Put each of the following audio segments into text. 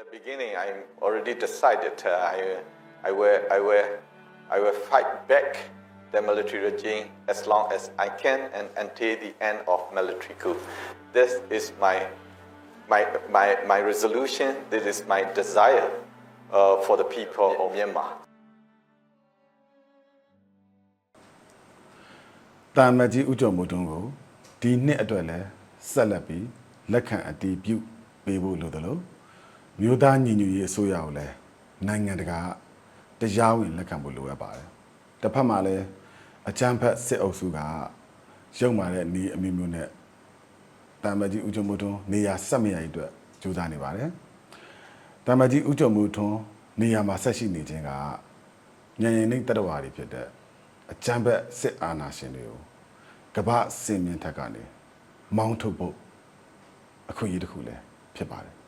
the beginning, I already decided uh, I, I, will, I, will, I will fight back the military regime as long as I can and until the end of military coup. This is my, my, my, my resolution, this is my desire uh, for the people of Myanmar. တာမတ်ကြီးဦးကျော်မိုးတွန်းကိုဒီနှစ်အတွက်လည်းဆက်လက်ပြီးလက်ခံအတည်ပြုပေးဖို့လိုတယ်လို့ မြို့သားညီညွတ်ရေးအစိုးရကိုလည်းနိုင်ငံတကာတရားဝင်လက်ခံဖို့လိုအပ်ပါတယ်။တစ်ဖက်မှာလည်းအကြမ်းဖက်စစ်အုပ်စုကရုံမာတဲ့နေအမျိုးမျိုးနဲ့တာမတ်ကြီးဦးကျော်မိုးတွန်းနေရာဆက်မရရေးအတွက်ကြိုးစားနေပါတယ်။တာမတ်ကြီးဦးကျော်မိုးထွန်းနေရာမှာဆက်ရှိနေခြင်းကညဉ့်ရင်နှိမ့်တတ္တဝါတွေဖြစ်တဲ့အကြမ်းဖက်စစ်အာဏာရှင်တွေကိုကမ္ဘာစင်မြင့်ထက်ကနေမောင်းထုတ်ဖို့အခွင့်အရေးတစ်ခုလည်းဖြစ်ပါတယ်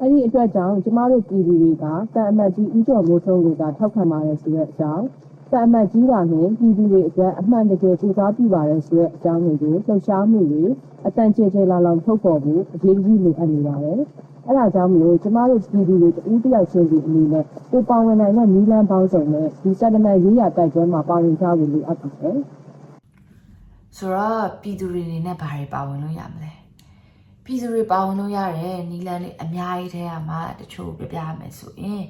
အဲ့ဒီအတွက်ကြောင့်ကျမတို့ပြည်သူတွေကတန်အမတ်ကြီးဦးကျော်မိုးထုံးကထောက်ခံပါတယ်ဆိုတဲ့အကြောင်းတန်အမတ်ကြီးကလည်းပြည်သူတွေအတွက်အမှန်တကယ်စူးစမ်းပြပါတယ်ဆိုတဲ့အကြောင်းတွေကိုလှုပ်ရှားမှုတွေအတန်ကျေကျေလာလောင်ထုတ်ဖော်ဖို့အရေးကြီးလိုအပ်နေပါတယ်။အဲ့ဒါကြောင့်မလို့ကျမတို့ပြည်သူတွေတဦးတယောက်ချင်းစီအနေနဲ့ကိုပါဝင်နိုင်တဲ့နီလန်းပေါင်းစုံနဲ့ဒီစက်တမန်ရေးရတိုက်ပွဲမှာပါဝင်ကြဖို့လိုအပ်ပါတယ်။ဆိုတော့ပြည်သူတွေအနေနဲ့ဘာတွေပါဝင်လို့ရမလဲ ပြည်သူတွေပါဝင်လို့ရတယ်နီလန်လေးအများကြီးထဲမှာတချို့ပြပြရမယ်ဆိုရင်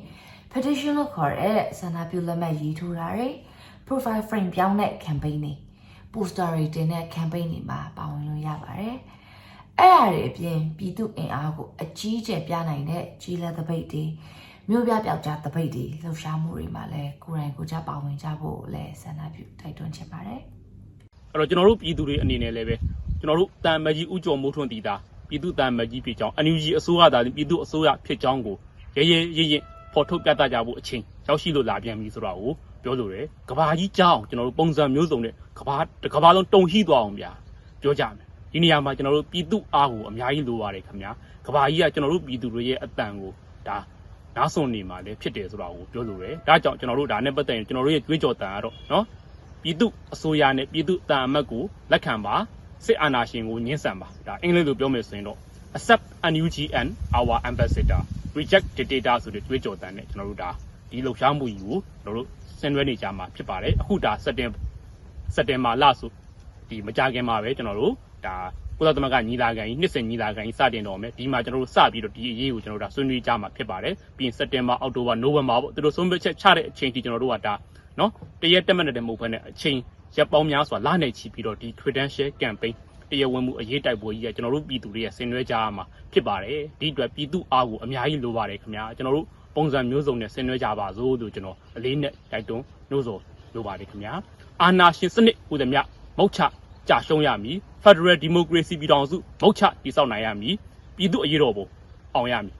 petition လို့ခေါ်တဲ့ဆန္ဒပြုလက်မှတ်ရေးထိုးတာတွေ profile frame ပြောင်းတဲ့ campaign တွေ poster တွေတင်တဲ့ campaign တွေမှာပါဝင်လို့ရပါတယ်အဲ့အရာတွေအပြင်ပြည်သူအင်အားကိုအကြီးကျယ်ပြနိုင်တဲ့ကြီးလက်သပိတ်တွေမြို့ပြပျောက်ကြားသပိတ်တွေလှုပ်ရှားမှုတွေမှာလည်းကိုယ်တိုင်ကိုယ်ကျပါဝင်ကြဖို့လည်းဆန္ဒပြုတိုက်တွန်းချင်ပါတယ်အဲ့တော့ကျွန်တော်တို့ပြည်သူတွေအနေနဲ့လည်းပဲကျွန်တော်တို့တန်မကြီးဥကြော်မိုးထွန်းတည်တာ ပြည်သူတန်မကြီးဖြစ်ကြောင်း NUG အစိုးရသားပြည်သူအစိုးရဖြစ်ကြောင်းကိုရဲရဲရင့်ရင့်ဖော်ထုတ်ပြသကြဖို့အချိန်ရောက်ရှိလို့လာပြန်ပြီဆိုတော့ကိုပြောလို့ရတယ်ကဘာကြီးကြောင်းကျွန်တော်တို့ပုံစံမျိုးစုံနဲ့ကဘာတစ်ကဘာလုံးတုံဟိသွားအောင်ဗျာပြောကြမယ်ဒီနေရာမှာကျွန်တော်တို့ပြည်သူအားကိုအများကြီးလိုပါတယ်ခင်ဗျာကဘာကြီးကကျွန်တော်တို့ပြည်သူတွေရဲ့အတန်ကိုဒါနားဆွနေမှာလည်းဖြစ်တယ်ဆိုတော့ကိုပြောလို့ရတယ်ဒါကြောင့်ကျွန်တော်တို့ဒါနဲ့ပတ်သက်ရင်ကျွန်တော်တို့ရဲ့ကြွေးကြော်တန်ကတော့နော်ပြည်သူအစိုးရနဲ့ပြည်သူတာအမတ်ကိုလက်ခံပါ စစ်အာဏာရှင်ကိုညှင်းဆန်ပါဒါအင်္ဂလိပ်လိုပြောမယ်ဆိုရင်တော့ accept NUG and our ambassador reject dictator ဆိုတဲ့ကြွေးကြော်တမ်းနဲ့ကျွန်တော်တို့ဒါဒီလှုပ်ရှားမှုကြီးကိုကျွန်တော်တို့ဆင်နွှဲနေကြမှာဖြစ်ပါတယ်အခုဒါစက်တင်စက်တင်ဘာလဆိုဒီမကြခင်မှာပဲကျွန်တော်တို့ဒါကုလသမဂ္ဂညီလာခံကြီးနှစ်စဉ်ညီလာခံကြီးစတင်တော့မယ်ဒီမှာကျွန်တော်တို့စပြီးတော့ဒီအရေးကိုကျွန်တော်တို့ဒါဆွေးနွေးကြမှာဖြစ်ပါတယ်ပြီးရင်စက်တင်ဘာအောက်တိုဘာနိုဝင်ဘာပေါ့သူတို့ဆုံးဖြတ်ချက်ချတဲ့အချိန်ထိကျွန်တော်တို့ကဒါနော်တရက်တက်မနဲ့တည်းမဟုတ်ဘဲနဲ့အချိန် ရက်ပေါင်းများစွာလနဲ့ချီပြီးတော့ဒီ credential campaign တရားဝင်မှုအရေးတိုက်ပွဲကြီးကကျွန်တော်တို့ပြည်သူတွေရဲ့ဆင်နွှဲကြရမှာဖြစ်ပါတယ်ဒီအတွက်ပြည်သူအားကိုအများကြီးလိုပါတယ်ခင်ဗျာကျွန်တော်တို့ပုံစံမျိုးစုံနဲ့ဆင်နွှဲကြပါစို့လို့ကျွန်တော်အလေးနဲ့တိုက်တွန်းနှိုးဆော်လိုပါတယ်ခင်ဗျာအာနာရှင်စနစ်ဟူသည်မြမုတ်ချကြာရှုံးရမည် Federal Democracy ပြည်ထောင်စုမုတ်ချတည်ဆောက်နိုင်ရမည်ပြည်သူအရေးတော်ပုံအောင်ရမည်